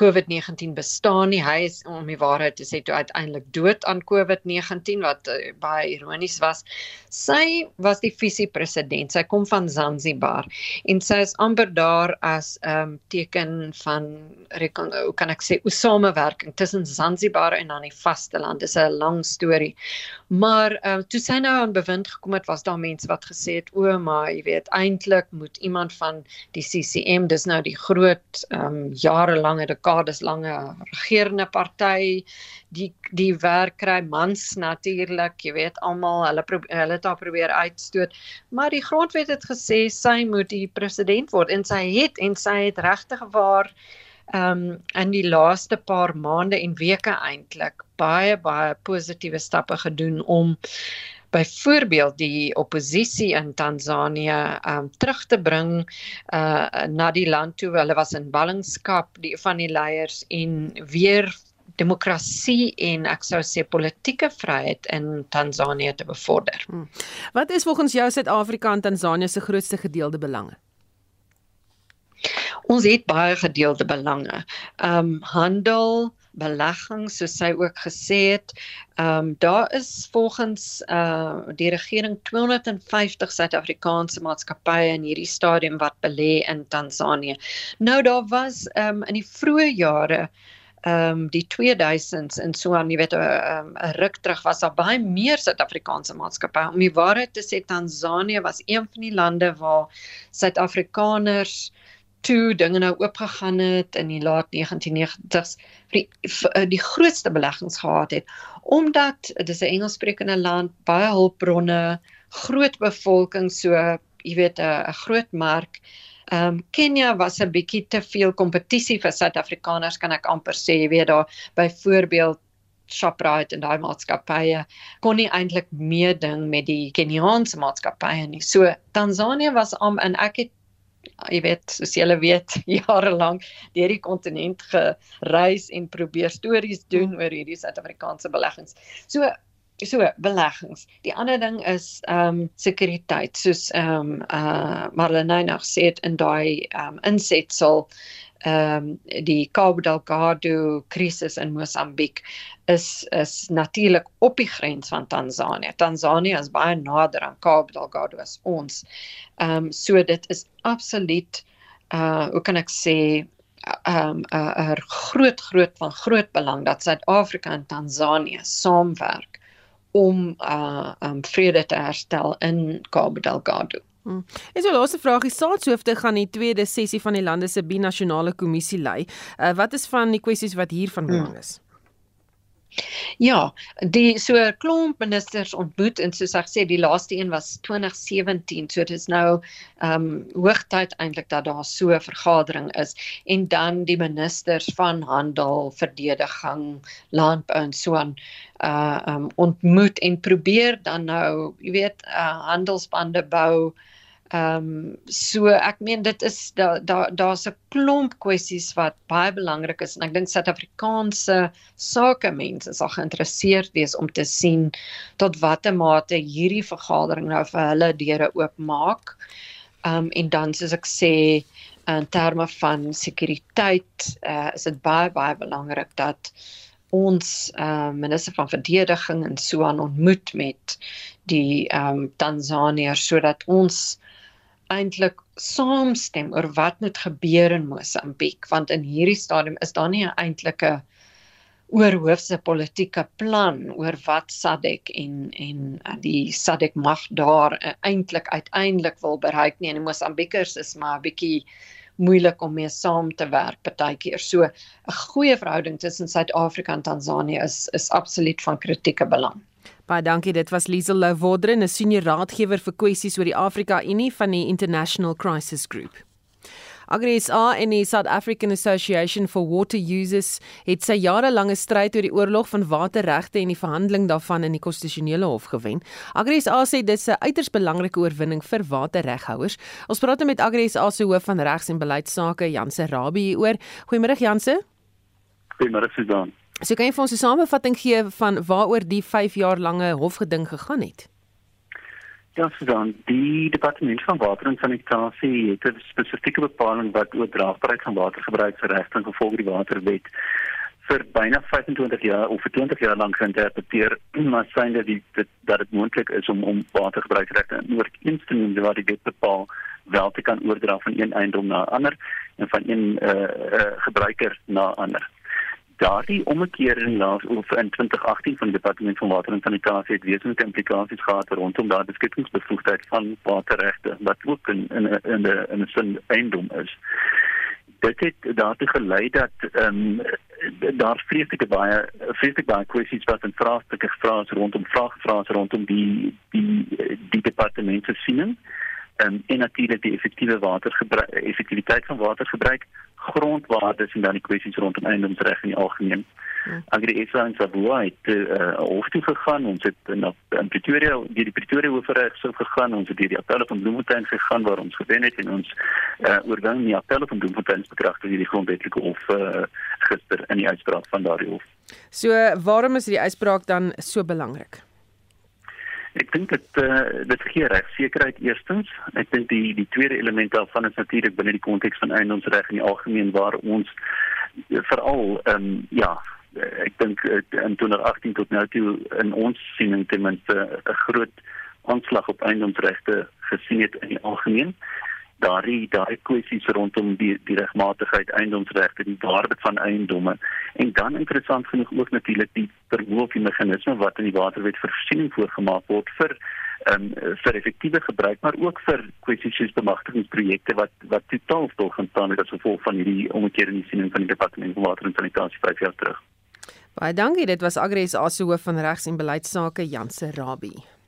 [SPEAKER 13] COVID-19 bestaan nie. Hy is om die waarheid te sê toe uiteindelik dood aan COVID-19 wat uh, baie ironies was. Sy was die visiepresident. Sy kom van Zanzibar en sy is amper daar as 'n um, teken van hoe kan ek sê, 'n samewerking tussen Zanzibar en dan die vasteland. Dis 'n lang storie. Maar uh, toe sy nou aan bewind gekom het, was daar mense wat gesê het, "O, maar jy weet, eintlik moet iemand van die CCM, dis nou die groot ehm um, jarelange dekades lange regerende party, die die werk kry mans natuurlik, jy weet, almal hulle hulle het daar probeer uitstoot, maar die grondwet het gesê sy moet die president word en sy het en sy het regtig waar um in die laaste paar maande en weke eintlik baie baie positiewe stappe gedoen om byvoorbeeld die oppositie in Tansanië um terug te bring uh na die land toe. Hulle was in ballingskap die van die leiers en weer demokrasie en ek sou sê politieke vryheid in Tansanië te bevorder. Hmm.
[SPEAKER 2] Wat is volgens jou Suid-Afrika en Tansanië se grootste gedeelde belange?
[SPEAKER 13] Ons het baie gedeelde belange. Um handel, beleggings soos sy ook gesê het. Um daar is volgens uh die regering 250 Suid-Afrikaanse maatskappye in hierdie stadium wat belê in Tansanië. Nou daar was um in die vroeë jare ehm um, die 2000s en so aan jy weet 'n um, ruk terug was daar baie meer Suid-Afrikaanse maatskappye. Om die waarheid te sê Tansanië was een van die lande waar Suid-Afrikaners toe dinge nou oopgegaan het in die laat 1990s vir die, vir eh, die grootste beleggings gehad het omdat dit is 'n Engelssprekende land, baie hulpbronne, groot bevolking, so jy weet 'n groot mark. Ehm um, Kenia was 'n bietjie te veel kompetisie vir Suid-Afrikaners kan ek amper sê, jy weet daar byvoorbeeld Shoprite en daai maatskappye kon nie eintlik meeding met die Keniaanse maatskappye nie. So Tansanië was om en ek het jy weet soos julle weet (laughs) jare lank deur die kontinent gereis en probeer stories doen oor hierdie Suid-Afrikaanse beleggings. So so beleggings. Die ander ding is ehm um, sekuriteit soos ehm um, uh Marlene nou gesê het in daai ehm um, insetsel ehm um, die Cabo Delgado krisis in Mosambiek is is natuurlik op die grens van Tansanië. Tansanië is baie nader aan Cabo Delgado as ons. Ehm um, so dit is absoluut uh hoe kan ek sê ehm um, 'n uh, groot groot van groot belang dat Suid-Afrika en Tansanië saamwerk om uh um vrede te herstel in Cabo Delgado.
[SPEAKER 2] Hmm. En so laaste vraag, die staatshoofde gaan die tweede sessie van die lande se binasionale kommissie lei. Uh, wat is van die kwessies wat hier van belang is? Hmm.
[SPEAKER 13] Ja, die so 'n klomp ministers ontmoet en soos ek sê die laaste een was 2017, so dit is nou ehm um, hoogtyd eintlik dat daar so 'n vergadering is en dan die ministers van handel, verdediging, landbou en so aan uh um ontmoet en probeer dan nou, jy weet, uh handelsbande bou Ehm um, so ek meen dit is daar daar daar's 'n klomp kwessies wat baie belangrik is en ek dink Suid-Afrikaanse sakemense sal geïnteresseerd wees om te sien tot watter mate hierdie vergadering nou vir hulle deure oopmaak. Ehm um, en dan soos ek sê in terme van sekuriteit uh, is dit baie baie belangrik dat ons uh, minister van verdediging en so aan ontmoet met die ehm um, Tansaniërs sodat ons eintlik saamstem oor wat moet gebeur in Mosambiek want in hierdie stadium is daar nie 'n eintlike oorhoofse politieke plan oor wat SADC en en die SADC mag daar eintlik uiteindelik wil bereik nie en die Mosambikers is maar 'n bietjie moeilik om mee saam te werk partykeer. So 'n goeie verhouding tussen Suid-Afrika en Tansanië is is absoluut van kritieke belang.
[SPEAKER 2] Baie dankie. Dit was Liesel Louwodre, 'n senior raadgewer vir kwessies oor die Afrika Unie van die International Crisis Group. AgriSA en die South African Association for Water Users het sy jarelange stryd oor die oorlog van waterregte en die verhandeling daarvan in die konstitusionele hof gewen. AgriSA sê dit is 'n uiters belangrike oorwinning vir waterreghouers. Ons praat nou met AgriSA se hoof van regs en beleidsake, Janse Rabie hieroor. Goeiemôre Janse.
[SPEAKER 14] Goeiemôre Susan.
[SPEAKER 2] So kan jy vir ons 'n samevatting gee van waaroor die 5 jaar lange hofgeding gegaan het?
[SPEAKER 14] Ja, Susan, die departement van water en sanitasie het 'n spesifieke bepaling wat oor draagbaarheid van watergebruik en gevolge die waterwet vir byna 25 jaar of vir 20 jaar lank geïnterpreteer, (clears throat) maar sien dat dit dat dit moontlik is om om watergebruikregte in ooreenstemming wat die wet bepaal wel te kan oordra van een eiendom na ander en van een eh uh, uh, gebruiker na ander daardie omkering laas of in 2018 van die departement van water en sanitasie het wesenlike implikasies gehad rondom daardie beskikkingsbevoegdheid van waterregte wat ook in in in 'n in 'n sin eiendom is. Dit het daartoe gelei dat ehm um, daar vreeslike baie vreeslike baie kwessies wat in vraagstukke gevra is rondom vraagvrae rondom die die die departement se siening um, en natuurlik die effektiewe watergebruik effektiwiteit van watergebruik grondwaardes en dan die kwessies rondom eiendomsreg in die algemeen. Hmm. Agri SA en Savoy het uh, hof toe gegaan. Ons het na in Pretoria, deur die Pretoria Hoofreg sou gegaan. Ons het deur die appelle van Bloemfontein gegaan waar ons gewen het en ons uh, oorgang die appelle van Bloemfontein bekragtig deur die grondwetlike hof uh, gister in die uitspraak van daardie hof.
[SPEAKER 2] So, waarom is die uitspraak dan so belangrik?
[SPEAKER 14] Ek dink dit uh, dit gee regsekerheid eerstens. Ek dink die die tweede element daarvan is natuurlik binne die konteks van eiendomsreg in die algemeen waar ons uh, veral ehm um, ja, ek dink uh, in 2018 tot nou toe in ons siening ten minste 'n groot aanslag op eiendomsregte gesien het in die algemeen daardie daai kwessies rondom die die regmatigheid eiendomsregte die waarde van eiendomme en dan interessant genoeg ook natuurlik die vermoë of die meganisme wat in die waterwet voorsiening voorgemaak word vir um, vir effektiewe gebruik maar ook vir kwessies soos bemagtigingsprojekte wat wat totaal stil gaan staan as gevolg van hierdie omkeer in die siening van die departement van water en sanitasie 5 jaar terug.
[SPEAKER 2] Baie dankie dit was Agres Asohoof van regs en beleidsake Janse Rabie.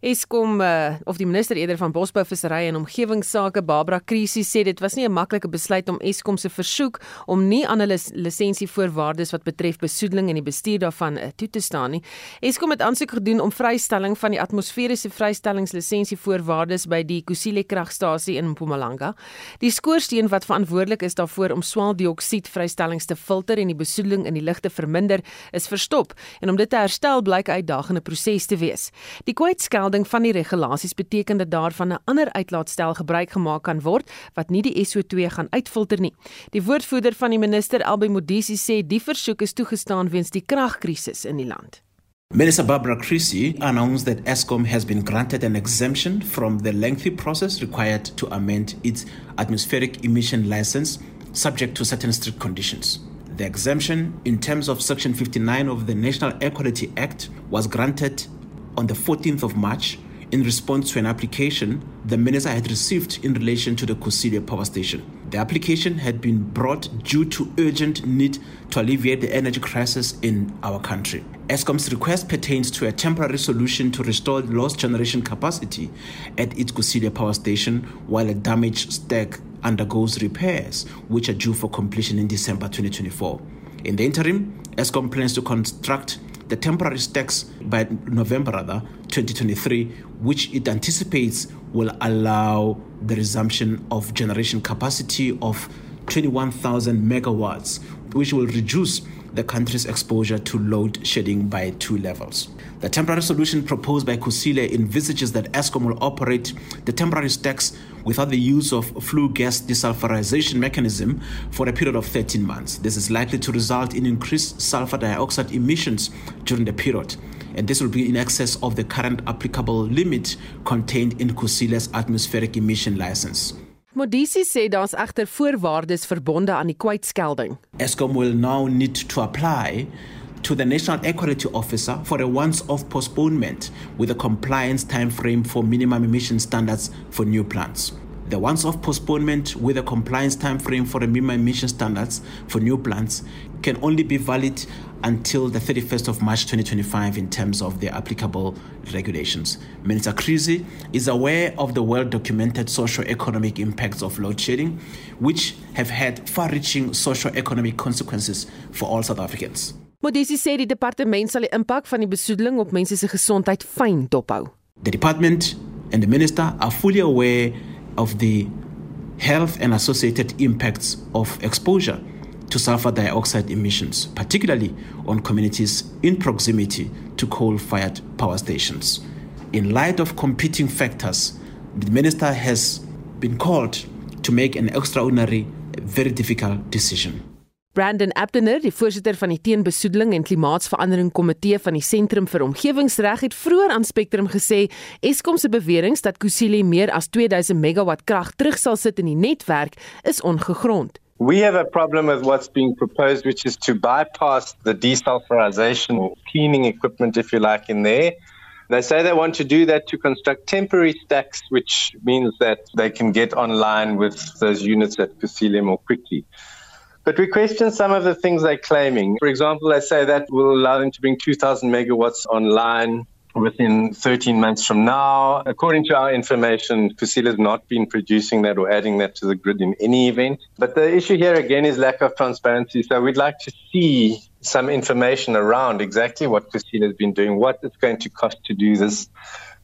[SPEAKER 2] Eskom uh, of die minister eerder van Bosbou, Visserry en Omgewingsake Barbara Krisi sê dit was nie 'n maklike besluit om Eskom se versoek om nie aan hulle lisensievoorwaardes wat betref besoedeling en die bestuur daarvan uh, toe te staan nie. Eskom het aansoek gedoen om vrystelling van die atmosferiese vrystellingslisensievoorwaardes by die Kusile kragstasie in Mpumalanga. Die skoorsteen wat verantwoordelik is daarvoor om swaweldioksied vrystellings te filter en die besoedeling in die lug te verminder, is verstop en om dit te herstel blyk 'n uitdagende proses te wees. Die kwytskel melding van die regulasies beteken dat daarvan 'n ander uitlaatstel gebruik gemaak kan word wat nie die SO2 gaan uitfilter nie. Die woordvoerder van die minister Albei Modisi sê die versoek is toegestaan weens die kragkrisis in die land.
[SPEAKER 15] Minister Barbara Creasy announced that ESCOM has been granted an exemption from the lengthy process required to amend its atmospheric emission license subject to certain strict conditions. The exemption in terms of section 59 of the National Air Quality Act was granted on the 14th of March in response to an application the minister had received in relation to the Kusile power station. The application had been brought due to urgent need to alleviate the energy crisis in our country. ESCOM's request pertains to a temporary solution to restore lost generation capacity at its Kusile power station while a damaged stack undergoes repairs, which are due for completion in December 2024. In the interim, ESCOM plans to construct the temporary stacks by November rather 2023 which it anticipates will allow the resumption of generation capacity of 21,000 megawatts which will reduce the country's exposure to load shedding by two levels. The temporary solution proposed by Kusile envisages that ESCOM will operate the temporary stacks without the use of flue gas desulfurization mechanism for a period of 13 months. This is likely to result in increased sulfur dioxide emissions during the period. And this will be in excess of the current applicable limit contained in Kusile's atmospheric emission license.
[SPEAKER 2] Modisi sê daar's egter voorwaardes verbonde aan die kwytskelding.
[SPEAKER 15] ESCOM will now need to apply to the National Air Quality Officer for a once-off postponement with a compliance timeframe for minimum emission standards for new plants. The once-off postponement with a compliance timeframe for a minimum emission standards for new plants can only be valid until the 31st of March 2025 in terms of the applicable regulations. Minister Krisi is aware of the well-documented socio-economic impacts of load shedding, which have had far-reaching socio-economic consequences for all South Africans.
[SPEAKER 2] Modisi sê die departement sal die impak van die besoedeling op mense se gesondheid fyn dophou.
[SPEAKER 15] The department and the minister are fully aware of the health and associated impacts of exposure to sulfur dioxide emissions, particularly on communities in proximity to coal fired power stations. In light of competing factors, the minister has been called to make an extraordinary, very difficult decision.
[SPEAKER 2] Brandon Abdener, die voorsitter van die Teenbesoedeling en Klimaatsverandering Komitee van die Sentrum vir Omgewingsreg, het vroeër aan Spectrum gesê Eskom se beweringe dat Kusile meer as 2000 megawatt krag terug sal sit in die netwerk is ongegrond.
[SPEAKER 16] We have a problem with what's being proposed, which is to bypass the desulfurization or cleaning equipment, if you like, in there. They say they want to do that to construct temporary stacks, which means that they can get online with those units at Kusile more quickly. But we question some of the things they're claiming. For example, they say that will allow them to bring 2,000 megawatts online within 13 months from now. According to our information, Kusile has not been producing that or adding that to the grid in any event. But the issue here again is lack of transparency. So we'd like to see some information around exactly what Kusile has been doing, what it's going to cost to do this.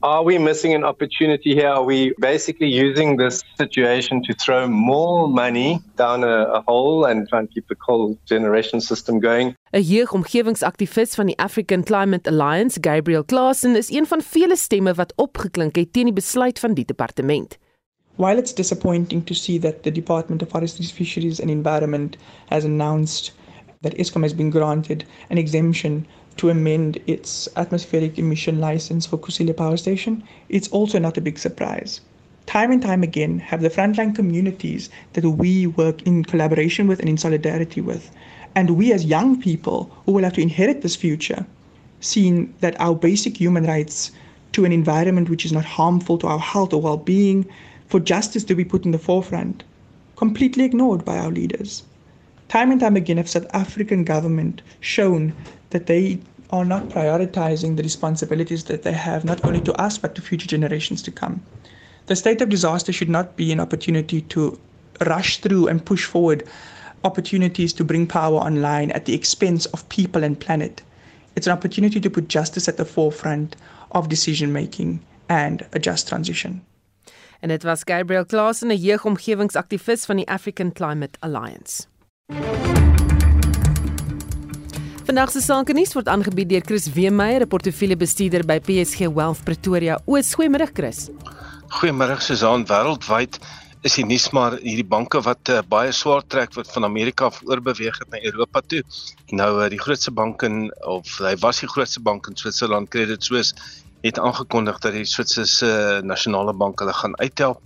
[SPEAKER 16] Are we missing an opportunity here? Are we basically using this situation to throw more money down a, a hole and try and keep the coal generation system going?
[SPEAKER 2] 'n Jeugomgewingsaktivis van die African Climate Alliance, Gabriel Klassen, is een van vele stemme wat opgeklink het teen die besluit van die departement.
[SPEAKER 17] While it's disappointing to see that the Department of Forestry, Fisheries and Environment has announced that Eskom has been granted an exemption to amend its atmospheric emission license for Kusile Power Station, it's also not a big surprise. Time and time again, have the frontline communities that we work in collaboration with and in solidarity with, and we as young people who will have to inherit this future, seen that our basic human rights to an environment which is not harmful to our health or well being, for justice to be put in the forefront, completely ignored by our leaders. Time and time again, have South African government shown that they are not prioritizing the responsibilities that they have, not only to us, but to future generations to come. The state of disaster should not be an opportunity to rush through and push forward opportunities to bring power online at the expense of people and planet. It's an opportunity to put justice at the forefront of decision making and a just transition.
[SPEAKER 2] En dit was Gabriel Klasen, 'n jeugomgewingsaktivis van die African Climate Alliance. Vandag se sake nuus word aangebied deur Chris Weemeyer, 'n portefeuljebestuurder by PSG Wealth Pretoria. O, goeiemôre Chris.
[SPEAKER 18] Goeiemôre Susan, wêreldwyd is die nuus maar hierdie banke wat uh, baie swaar trek wat van Amerika oorbeweeg het na Europa toe. Nou uh, die grootste bank in of hy was die grootste bank in Switserland Credit Suisse het aangekondig dat die Switserse uh, nasionale bank hulle gaan uithelp.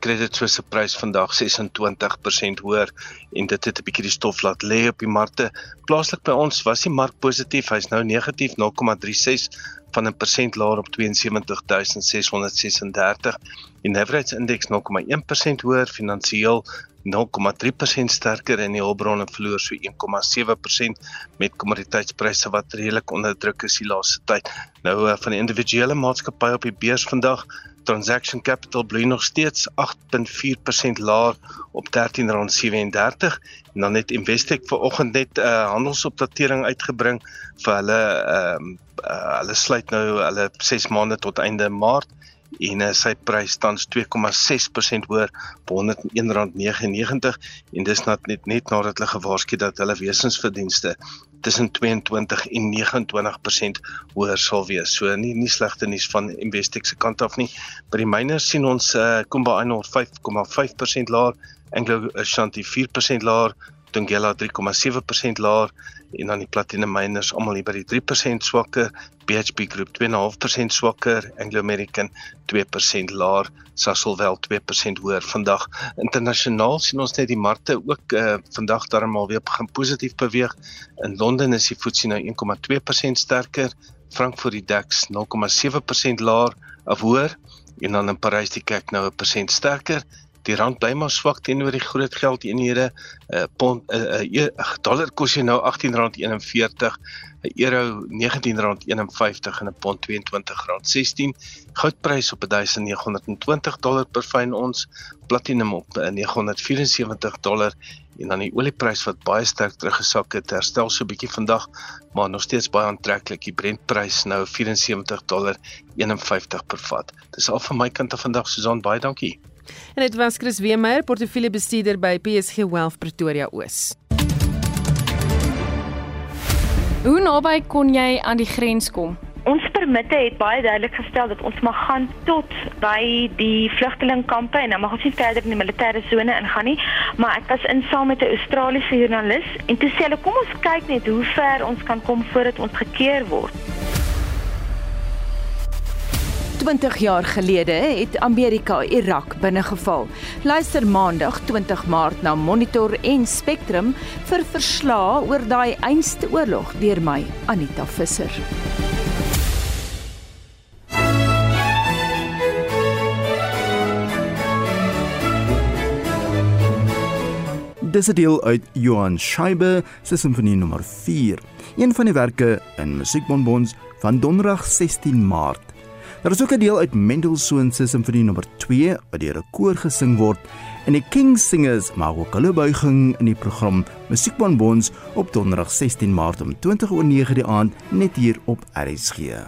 [SPEAKER 18] Credit Suisse se prys vandag 26% hoër en dit het 'n bietjie die stof laat lê op die markte. Plaaslik by ons was die mark positief, hy's nou negatief 0,36 van 'n persent laer op 72636. Die Navrats indeks 0,1% hoër, finansiëel 0,3% sterker en die hulpbronne verloor so 1,7% met kommoditeitspryse wat redelik onder druk is die laaste tyd. Nou eh, van die individuele maatskappye op die beurs vandag Transaction Capital bly nog steeds 8.4% laer op R13.37 en dan het Investec vanoggend net 'n uh, handelsopdatering uitgebring vir hulle ehm um, uh, hulle sluit nou hulle 6 maande tot einde Maart en uh, sy prys tans 2,6% hoër op R101.99 en dis net net, net nadat hulle gewaarsku dat hulle wesensverdienste tussen 22 en 29% hoër sal wees. So nie nie slegte nuus van Investec se kant af nie. By die miners sien ons uh, Kumba Iron 5,5% laer, Anglo Ashanti 4% laer, Thungela 3,7% laer en dan die platinum miners almal hier by die 3% swakker, BHP Group 2.5% swakker, Anglo American 2% laer, Sasol 2% hoër. Vandag internasionaal sien ons net die markte ook uh, vandag darmal weer begin positief beweeg. In Londen is die FTSE nou 1,2% sterker, Frankfurt die DAX 0,7% laer of hoër en dan in Parys die kyk nou 'n persent sterker die rand bly maar swak teenoor die groot geldeenhede. 'n uh, pond 'n uh, uh, uh, dollar kos jy nou R18.41, 'n euro R19.51 en 'n pond R22.16. Goudprys op 1920 dollar per fyn ons, platinum op 974 dollar en dan die olieprys wat baie sterk teruggesak het, herstel so 'n bietjie vandag, maar nog steeds baie aantreklik. Die Brentprys nou 74 dollar 51 per vat. Dis al van my kant af vandag, Susan, baie dankie.
[SPEAKER 2] En dit was Chris Weemeyer, portefeuljebestuurder by PSG Wealth Pretoria Oos.
[SPEAKER 19] Hoe naby kon jy aan die grens kom?
[SPEAKER 20] Ons permitte het baie duidelik gestel dat ons mag gaan tot by die vlugtelingkampe en dan mag ons nie verder in die militêre sone ingaan nie, maar ek was in saam met 'n Australiese joernalis en toe sê hulle kom ons kyk net hoe ver ons kan kom voordat ons gekeer word.
[SPEAKER 21] 20 jaar gelede het Amerika Irak binnegeval. Luister Maandag 20 Maart na Monitor en Spectrum vir verslae oor daai einste oorlog deur my Anita Visser.
[SPEAKER 22] Dis 'n deel uit Johan Scheibe se simfonie nommer 4, een van die werke in Musiekbonbons van Donderdag 16 Maart Daar is ook 'n deel uit Mendelssohn se simfonie nommer 2 wat deur 'n koor gesing word en die King Singers maak ook hulle buiging in die program Musiekbonbons op Donderdag 16 Maart om 20:09 die aand net hier op RSG.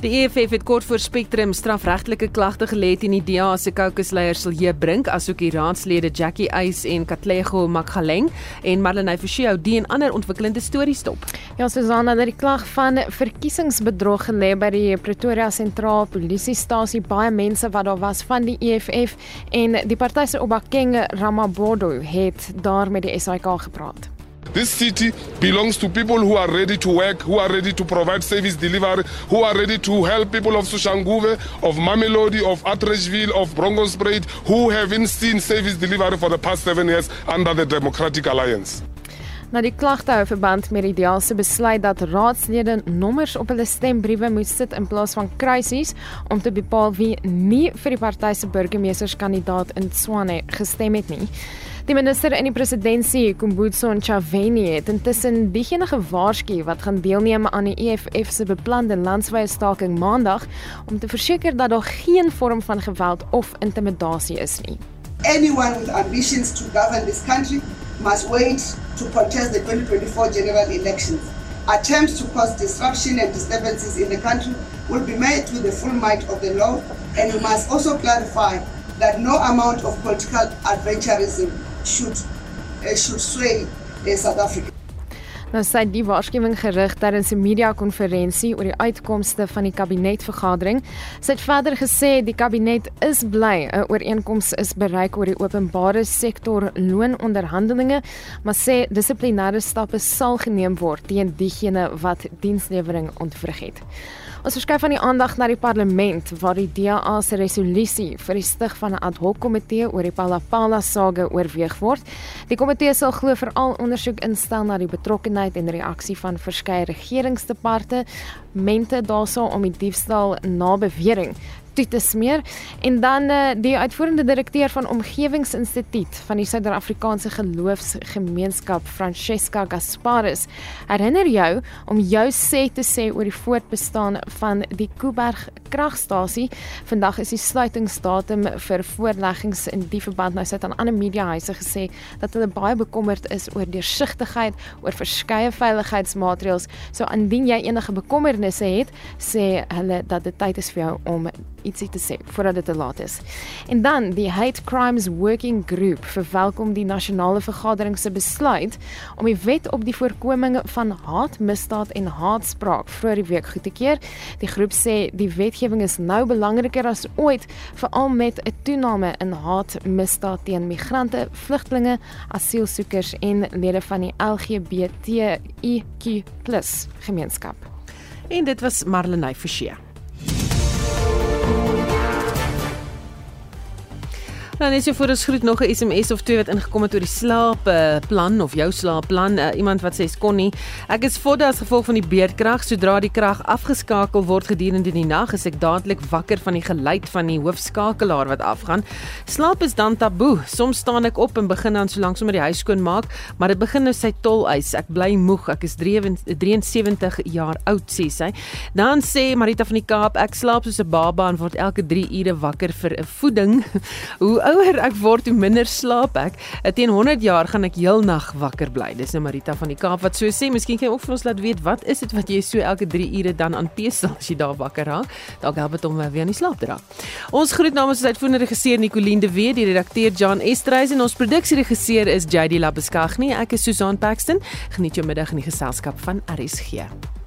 [SPEAKER 2] Die EFF het kort voor Spectrum strafregtelike klagte gelê teen die DA se kokesleier Silje Brink asook die raadslede Jackie Eys en Katlego Magaleng en Marlenae Forsie die en ander ontwikkelende stories stop.
[SPEAKER 11] Ja, Susanna, dat die klag van verkiesingsbedrog gelê by die Pretoria Sentraal Polisiestasie baie mense wat daar was van die EFF en die party se Obakeng Ramabodo het daar met die SAK gepraat.
[SPEAKER 23] This city belongs to people who are ready to work, who are ready to provide service delivery, who are ready to help people of Sushanguve, of Mamelodi, of Atteridgeville, of Brongospruit, who haven't seen service delivery for the past seven years under the Democratic Alliance.
[SPEAKER 11] Na die klagte hou verband met die DEA se besluit dat raadslede nommers op hulle stembriewe moet sit in plaas van kruisies om te bepaal wie nie vir die party se burgemeesterskandidaat in Tshwane gestem het nie. Die minister in die presidentskap, Kumbutso Ntshavheni, het intussen diegene gewaarsku wat gaan deelneem aan die EFF se beplande landwyse staking Maandag om te verseker dat daar geen vorm van geweld of intimidasie is nie.
[SPEAKER 24] Anyone with ambitions to govern this country must wait to protest the 2024 general elections. Attempts to cause disruption and disturbances in the country will be made with the full might of the law and we must also clarify that no amount of political adventurism should uh, should sway uh, South Africa.
[SPEAKER 11] Nou sê die waarskuwing gerig tydens 'n media-konferensie oor die uitkomste van die kabinetvergadering. Sy het verder gesê die kabinet is bly 'n ooreenkoms is bereik oor die openbare sektor loononderhandelinge, maar sê dissiplinêre stappe sal geneem word teen diegene wat dienslewering ontwrig het. Ons verskuif van die aandag na die parlement waar die DA se resolusie vir die stig van 'n ad-hoc komitee oor die Palapala sage oorweeg word. Die komitee sal glo veral ondersoek instel na die betrokkeheid en reaksie van verskeie regeringsdepartemente daaroor om die diefstal na bewering toe te smeer en dan uh, die uitvoerende direkteur van Omgewingsinstituut van die Suid-Afrikaanse Geloofsgemeenskap Francesca Gasparis herinner jou om jou sê te sê oor die voortbestaan van die Kuiberg kragstasie. Vandag is die sluitingsdatum vir voorleggings in die verband nou sit aan ander mediahuise gesê dat hulle baie bekommerd is oor deursigtigheid, oor verskeie veiligheidsmaatreëls. So indien jy enige bekommernisse het, sê hulle dat dit tyd is vir jou om ietsie te sê voordat dit te laat is. En dan die Hate Crimes Working Group verwelkom die nasionale vergadering se besluit om die wet op die voorkoming van haatmisdaad en haatspraak vroeër die week goed te keer. Die groep sê die wetgewing is nou belangriker as ooit veral met 'n toename in haatmisdaad teen migrante, vlugtelinge, asielsoekers en lede van die LGBTIQ+ gemeenskap.
[SPEAKER 2] En dit was Marlenae Forsie. Dan is jy vir ons groet nog 'n SMS of twee wat ingekom het oor die slaap plan of jou slaapplan. Uh, iemand wat sê Connie, ek is vodde as gevolg van die beerdkrag. Sodra die krag afgeskakel word gedurende die nag, is ek dadelik wakker van die geluid van die hoofskakelaar wat afgaan. Slaap is dan taboe. Soms staan ek op en begin dan so lank sommer die huis skoon maak, maar dit begin nou sy tol eis. Ek bly moeg. Ek is 73 jaar oud, sê sy. Dan sê Marita van die Kaap, ek slaap soos 'n baba en word elke 3 ure wakker vir 'n voeding. (laughs) Hoe ouer ek word, hoe minder slaap ek. Eh, teen 100 jaar gaan ek heelnag wakker bly. Dis nou Marita van die Kaap wat so sê. Miskien kan jy ook vir ons laat weet wat is dit wat jy so elke 3 ure dan aan pesel as jy daar wakker raak. Dalk help dit om weer aan die slaap te raak. Ons groet namens ons uitvoerende regisseur Nicoline de Wet, die redakteur John Estreys en ons produksieregisseur is JD Labuskaghni. Ek is Susan Paxton. Geniet jou middag in die geselskap van RSG.